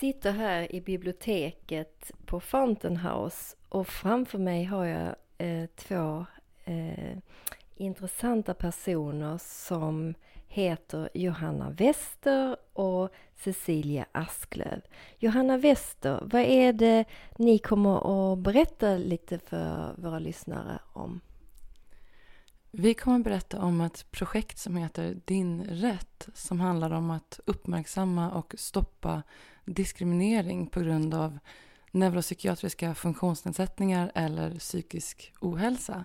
sitter här i biblioteket på Fountain House och framför mig har jag eh, två eh, intressanta personer som heter Johanna Wester och Cecilia Asklöv. Johanna Wester, vad är det ni kommer att berätta lite för våra lyssnare om? Vi kommer att berätta om ett projekt som heter Din rätt som handlar om att uppmärksamma och stoppa diskriminering på grund av neuropsykiatriska funktionsnedsättningar eller psykisk ohälsa.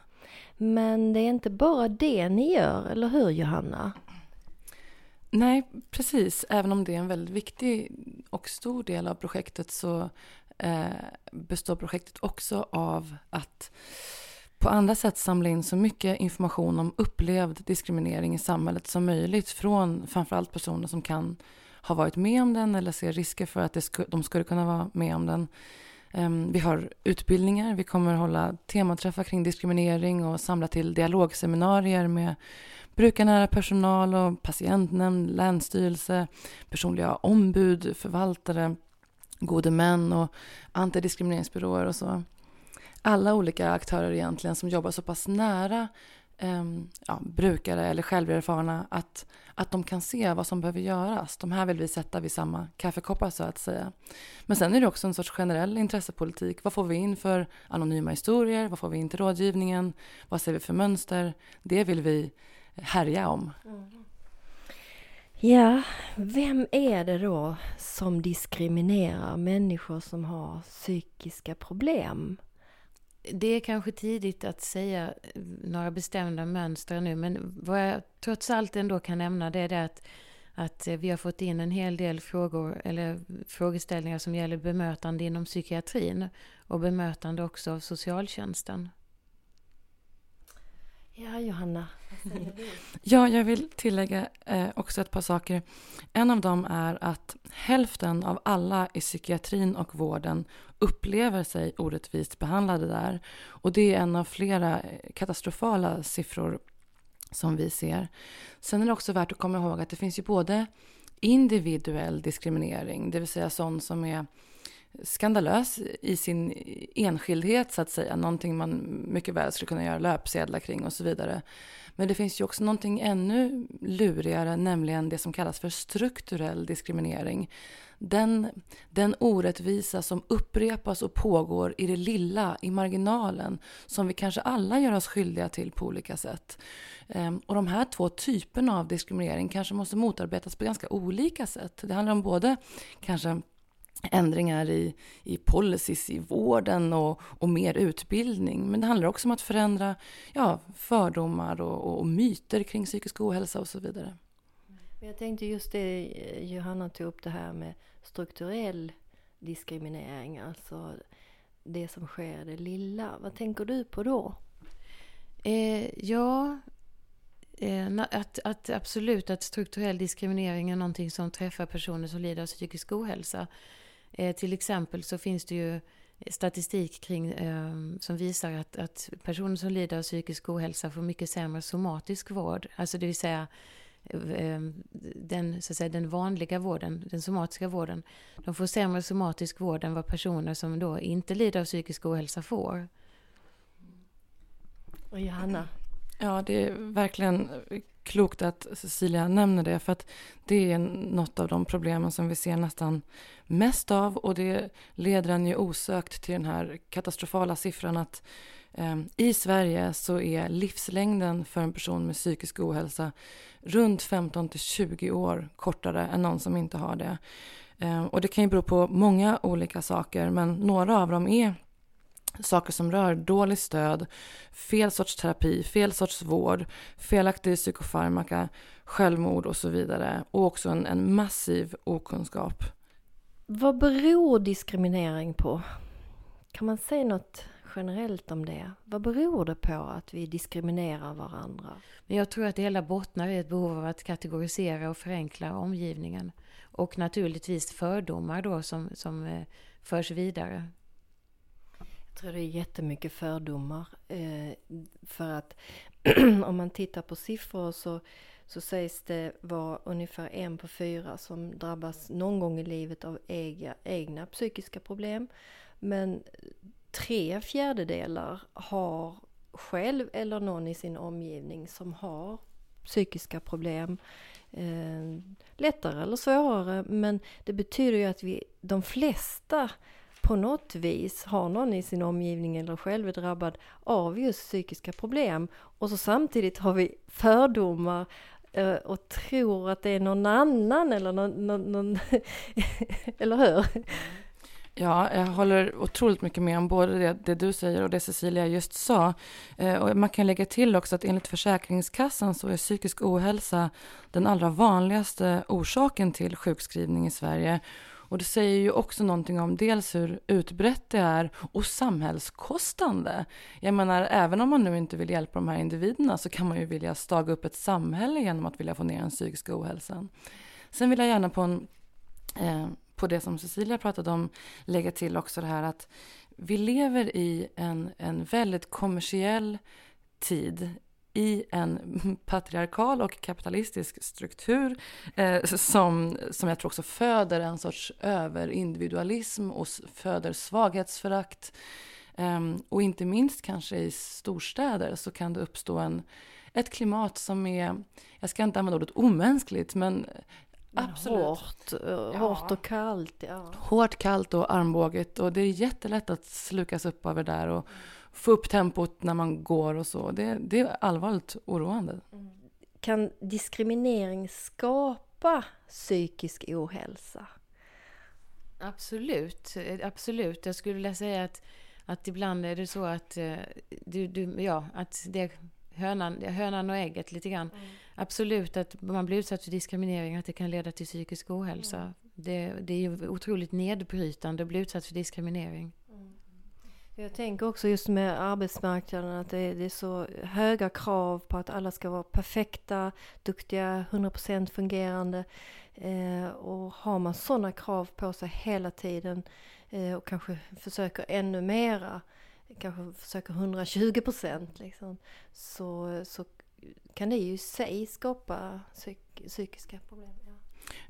Men det är inte bara det ni gör, eller hur Johanna? Nej, precis. Även om det är en väldigt viktig och stor del av projektet så eh, består projektet också av att på andra sätt samla in så mycket information om upplevd diskriminering i samhället som möjligt från framförallt personer som kan ha varit med om den eller ser risker för att det sku, de skulle kunna vara med om den. Ehm, vi har utbildningar, vi kommer hålla tematräffar kring diskriminering och samla till dialogseminarier med brukarnära personal och patientnämnd, länsstyrelse, personliga ombud, förvaltare, gode män och antidiskrimineringsbyråer och så. Alla olika aktörer egentligen som jobbar så pass nära ehm, ja, brukare eller själverfarna att, att de kan se vad som behöver göras. De här vill vi sätta vid samma kaffekoppar så att säga. Men sen är det också en sorts generell intressepolitik. Vad får vi in för anonyma historier? Vad får vi in till rådgivningen? Vad ser vi för mönster? Det vill vi härja om. Mm. Ja, vem är det då som diskriminerar människor som har psykiska problem? Det är kanske tidigt att säga eh, några bestämda mönster nu, men vad jag trots allt ändå kan nämna det är det att, att eh, vi har fått in en hel del frågor eller frågeställningar som gäller bemötande inom psykiatrin och bemötande också av socialtjänsten. Ja, Johanna, vad säger du? ja, jag vill tillägga eh, också ett par saker. En av dem är att hälften av alla i psykiatrin och vården upplever sig orättvist behandlade där. Och det är en av flera eh, katastrofala siffror som vi ser. Sen är det också värt att komma ihåg att det finns ju både individuell diskriminering, det vill säga sån som är skandalös i sin enskildhet så att säga. Någonting man mycket väl skulle kunna göra löpsedlar kring och så vidare. Men det finns ju också någonting ännu lurigare, nämligen det som kallas för strukturell diskriminering. Den, den orättvisa som upprepas och pågår i det lilla, i marginalen, som vi kanske alla gör oss skyldiga till på olika sätt. Ehm, och de här två typerna av diskriminering kanske måste motarbetas på ganska olika sätt. Det handlar om både kanske ändringar i, i policies i vården och, och mer utbildning. Men det handlar också om att förändra ja, fördomar och, och myter kring psykisk ohälsa och så vidare. Jag tänkte just det, Johanna tog upp det här med strukturell diskriminering, alltså det som sker det lilla. Vad tänker du på då? Eh, ja, eh, att, att absolut att strukturell diskriminering är någonting som träffar personer som lider av psykisk ohälsa. Eh, till exempel så finns det ju statistik kring, eh, som visar att, att personer som lider av psykisk ohälsa får mycket sämre somatisk vård. Alltså det vill säga eh, den, så att säga, den vanliga vården, den somatiska vården. De får sämre somatisk vård än vad personer som då inte lider av psykisk ohälsa får. Och Johanna? Ja, det är verkligen klokt att Cecilia nämner det för att det är något av de problemen som vi ser nästan mest av och det leder en ju osökt till den här katastrofala siffran att eh, i Sverige så är livslängden för en person med psykisk ohälsa runt 15 till 20 år kortare än någon som inte har det. Eh, och det kan ju bero på många olika saker men några av dem är saker som rör dåligt stöd, fel sorts terapi, fel sorts vård, felaktig psykofarmaka, självmord och så vidare. Och också en, en massiv okunskap. Vad beror diskriminering på? Kan man säga något generellt om det? Vad beror det på att vi diskriminerar varandra? Men jag tror att det hela bottnar i ett behov av att kategorisera och förenkla omgivningen. Och naturligtvis fördomar då som, som eh, förs vidare. Jag tror det är jättemycket fördomar. Eh, för att om man tittar på siffror så, så sägs det vara ungefär en på fyra som drabbas någon gång i livet av egna, egna psykiska problem. Men tre fjärdedelar har själv eller någon i sin omgivning som har psykiska problem. Eh, lättare eller svårare men det betyder ju att vi, de flesta på något vis har någon i sin omgivning eller själv är drabbad av just psykiska problem. Och så samtidigt har vi fördomar eh, och tror att det är någon annan eller någon, någon, någon eller hur? Ja, jag håller otroligt mycket med om både det, det, du säger och det Cecilia just sa. Eh, och man kan lägga till också att enligt Försäkringskassan så är psykisk ohälsa den allra vanligaste orsaken till sjukskrivning i Sverige. Och det säger ju också någonting om dels hur utbrett det är och samhällskostande. Jag menar, även om man nu inte vill hjälpa de här individerna så kan man ju vilja staga upp ett samhälle genom att vilja få ner den psykiska ohälsan. Sen vill jag gärna på en eh, på det som Cecilia pratade om lägga till också det här att vi lever i en, en väldigt kommersiell tid i en patriarkal och kapitalistisk struktur eh, som, som jag tror också föder en sorts överindividualism och föder svaghetsförakt. Eh, och inte minst kanske i storstäder så kan det uppstå en, ett klimat som är, jag ska inte använda ordet omänskligt, men Absolut. Hårt, eh, hårt och kallt. Ja. Hårt, kallt och armbåget. Och det är jättelätt att slukas upp av det där och få upp tempot när man går och så. Det, det är allvarligt oroande. Mm. Kan diskriminering skapa psykisk ohälsa? Absolut, absolut. Jag skulle vilja säga att, att ibland är det så att, eh, du, du, ja, att det hönan, hönan och ägget lite grann. Mm. Absolut att man blir utsatt för diskriminering, att det kan leda till psykisk ohälsa. Mm. Det, det är ju otroligt nedbrytande att bli utsatt för diskriminering. Jag tänker också just med arbetsmarknaden att det är, det är, så höga krav på att alla ska vara perfekta, duktiga, 100% fungerande. Eh, och har man sådana krav på sig hela tiden eh, och kanske försöker ännu mera kanske försöker 120% liksom, så, så kan det ju i sig skapa psyk psykiska problem.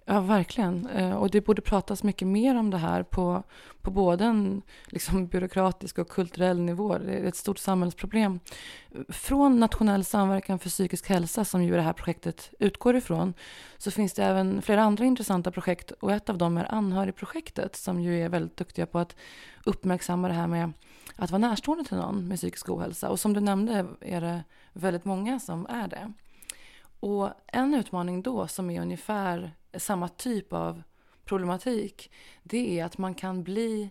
Ja. Verkligen. Eh, och det borde pratas mycket mer om det här på, på både en liksom, byråkratisk och kulturell nivå. Det är ett stort samhällsproblem. Från Nationell samverkan för psykisk hälsa, som ju det här projektet utgår ifrån, så finns det även flera andra intressanta projekt. Och ett av dem är Anhörigprojektet, som ju är väldigt duktiga på att uppmärksamma det här med att vara närstående till någon med psykisk ohälsa. Och som du nämnde är det väldigt många som är det. Och en utmaning då som är ungefär samma typ av problematik det är att man kan bli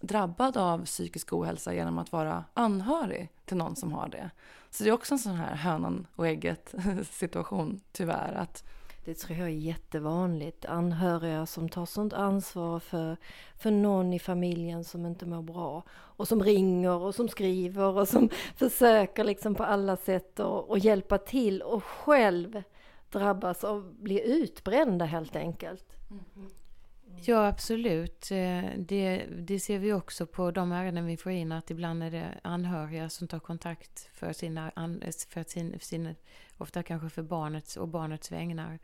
drabbad av psykisk ohälsa genom att vara anhörig till någon som har det. Så det är också en sån här hönan och ägget situation tyvärr. Att det tror jag är jättevanligt. Anhöriga som tar sånt ansvar för, för någon i familjen som inte mår bra. Och som ringer och som skriver och som försöker liksom på alla sätt att hjälpa till och själv drabbas av, blir utbrända helt enkelt. Mm. Ja, absolut. Eh, det, det ser vi också på de ärenden vi får in att ibland är det anhöriga som tar kontakt för sina, för sin, för sin ofta kanske för barnets och barnets vägnar.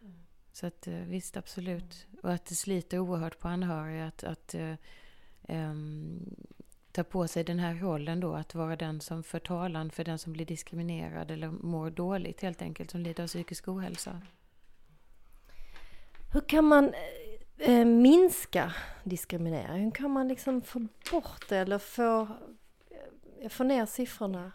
Mm. Så att eh, visst, absolut. Och att det sliter oerhört på anhöriga att, att um, ta på sig den här rollen då, att vara den som för talan för den som blir diskriminerad eller mår dåligt helt enkelt, som lider av psykisk ohälsa. Hur kan man eh, eh minska diskriminering? Hur kan man liksom få bort det eller få, eh, få ner siffrorna?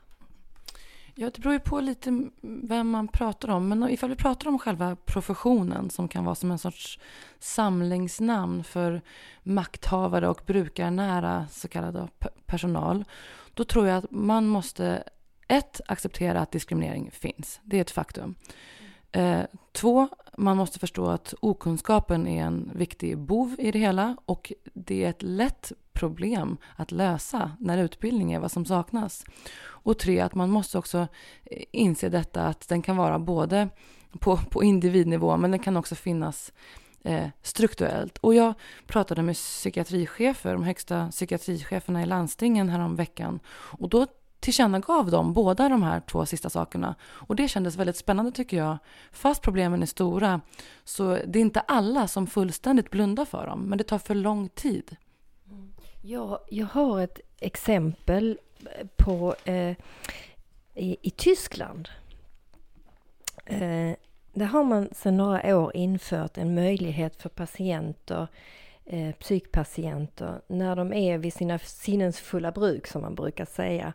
Ja, det beror ju på lite vem man pratar om. Men ifall vi pratar om själva professionen som kan vara som en sorts samlingsnamn för makthavare och brukarnära så kallad personal. Då tror jag att man måste ett, acceptera att diskriminering finns. Det är ett faktum. Eh, två, man måste förstå att okunskapen är en viktig bov i det hela och det är ett lätt problem att lösa när utbildning är vad som saknas. Och tre, att man måste också eh, inse detta att den kan vara både på, på individnivå men den kan också finnas eh, strukturellt. Och jag pratade med psykiatrichefer, de högsta psykiatricheferna i landstingen härom veckan och då tillkännagav de båda de här två sista sakerna. Och det kändes väldigt spännande tycker jag. Fast problemen är stora så det är inte alla som fullständigt blundar för dem, men det tar för lång tid. Jag, jag har ett exempel eh, på eh, i, i, Tyskland. Eh, där har man sedan några år infört en möjlighet för patienter, eh, psykpatienter, när de är vid sina sinnens fulla bruk som man brukar säga,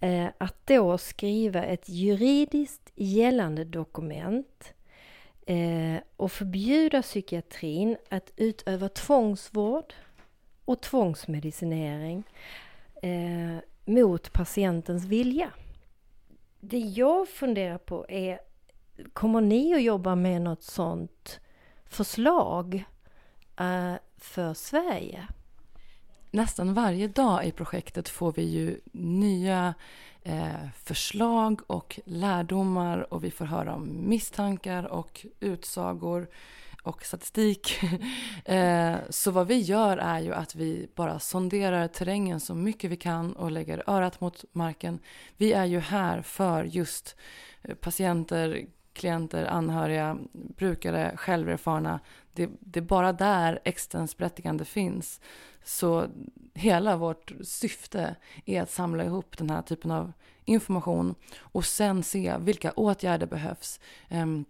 eh, att då skriva ett juridiskt gällande dokument eh, och förbjuda psykiatrin att utöva tvångsvård och tvångsmedicinering eh, mot patientens vilja. Det jag funderar på är, kommer ni att jobba med något sånt förslag eh, för Sverige? Nästan varje dag i projektet får vi ju nya eh, förslag och lärdomar och vi får höra om misstankar och utsagor och statistik. Eh, så vad vi gör är ju att vi bara sonderar terrängen så mycket vi kan och lägger örat mot marken. Vi är ju här för just eh, patienter, klienter, anhöriga, brukare, själverfarna. Det, det är bara där existensberättigande finns. Så hela vårt syfte är att samla ihop den här typen av information och sen se vilka åtgärder behövs. Um,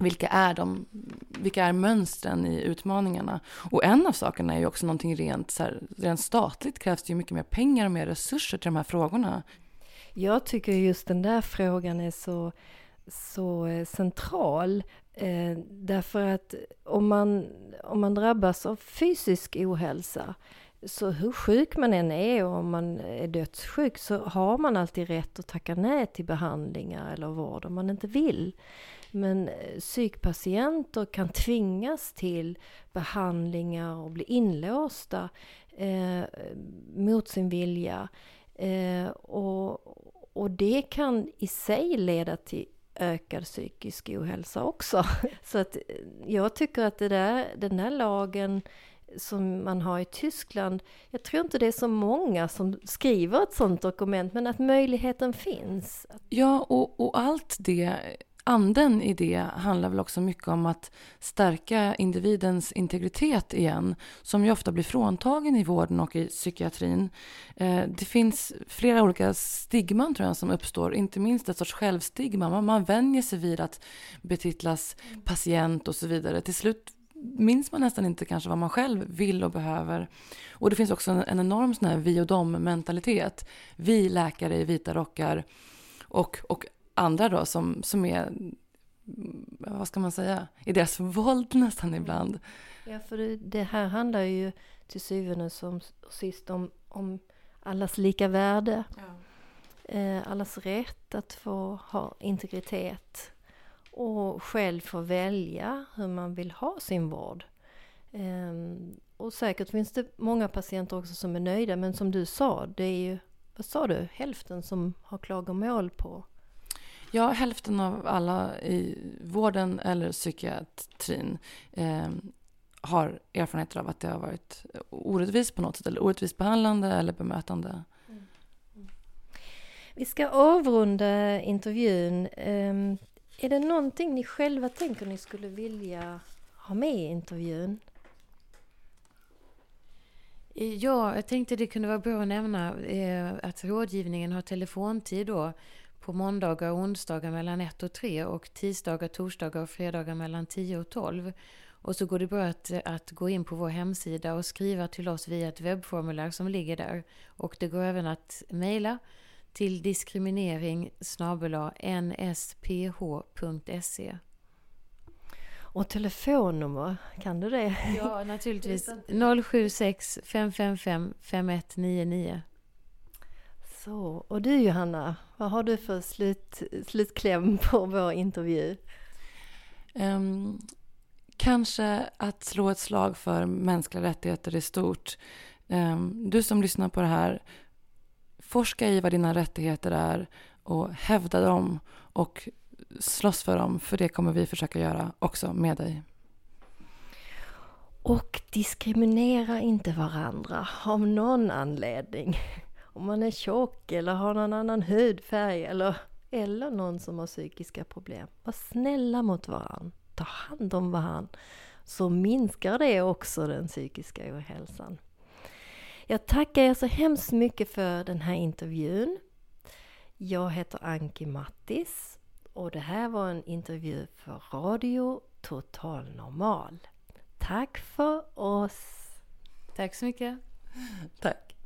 vilka är, de, vilka är mönstren i utmaningarna? Och en av sakerna är ju också någonting rent, så här, rent statligt krävs det ju mycket mer pengar och mer resurser till de här frågorna. Jag tycker just den där frågan är så, så eh, central. Eh, därför att om man, om man drabbas av fysisk ohälsa så hur sjuk man än är och om man är dödssjuk så har man alltid rätt att tacka nej till behandlingar eller vård om man inte vill. Men eh, psykpatienter kan tvingas till behandlingar och bli inlåsta eh, mot sin vilja. Eh, och, och det kan i sig leda till ökad psykisk ohälsa också. Så att eh, jag tycker att det där, den där lagen som man har i Tyskland. Jag tror inte det är så många som skriver ett sådant dokument, men att möjligheten finns. Ja, och, och allt det anden i det handlar väl också mycket om att stärka individens integritet igen, som ju ofta blir fråntagen i vården och i psykiatrin. Eh, det finns flera olika stigman tror jag som uppstår, inte minst ett sorts självstigma. Man vänjer sig vid att betitlas patient och så vidare. Till slut minns man nästan inte kanske vad man själv vill och behöver. Och det finns också en, en enorm sån här vi och dem-mentalitet. Vi läkare i vita rockar och, och andra då som, som är, vad ska man säga, i deras våld nästan ibland. Ja, för det, här handlar ju till syvende och sist om, om allas lika värde. Ja. Eh, allas rätt att få ha integritet och själv få välja hur man vill ha sin vård. Um, och säkert finns det många patienter också som är nöjda men som du sa, det är ju, vad sa du, hälften som har klagomål på Ja, hälften av alla i vården eller psykiatrin eh, har erfarenheter av att det har varit orättvist på något sätt, eller orättvist behandlande eller bemötande. Mm. Mm. Vi ska avrunda intervjun. Um, är det någonting ni själva tänker ni skulle vilja ha med i intervjun? Ja, jag tänkte det kunde vara bra att nämna eh, att rådgivningen har telefontid då på måndagar och onsdagar mellan 1 och 3 och tisdagar, torsdagar och fredagar mellan 10 och 12. Och så går det bra att, att gå in på vår hemsida och skriva till oss via ett webbformulär som ligger där. Och det går även att mejla till diskriminering nsph.se. Och telefonnummer, kan du det? Ja, naturligtvis. 076 555 5199. Så, och du Johanna, vad har du för slut, slutkläm på vår intervju? Um, kanske att slå ett slag för mänskliga rättigheter i stort. Um, du som lyssnar på det här, forska i vad dina rättigheter är och hävda dem och slåss för dem, för det kommer vi försöka göra också med dig. Och diskriminera inte varandra av någon anledning. Om man är tjock eller har någon annan hudfärg eller, eller någon som har psykiska problem. Var snälla mot varandra. Ta hand om varandra. Så minskar det också den psykiska ohälsan. Jag tackar er så hemskt mycket för den här intervjun. Jag heter Anki Mattis och det här var en intervju för Radio Total Normal. Tack för oss! Tack så mycket. Tack.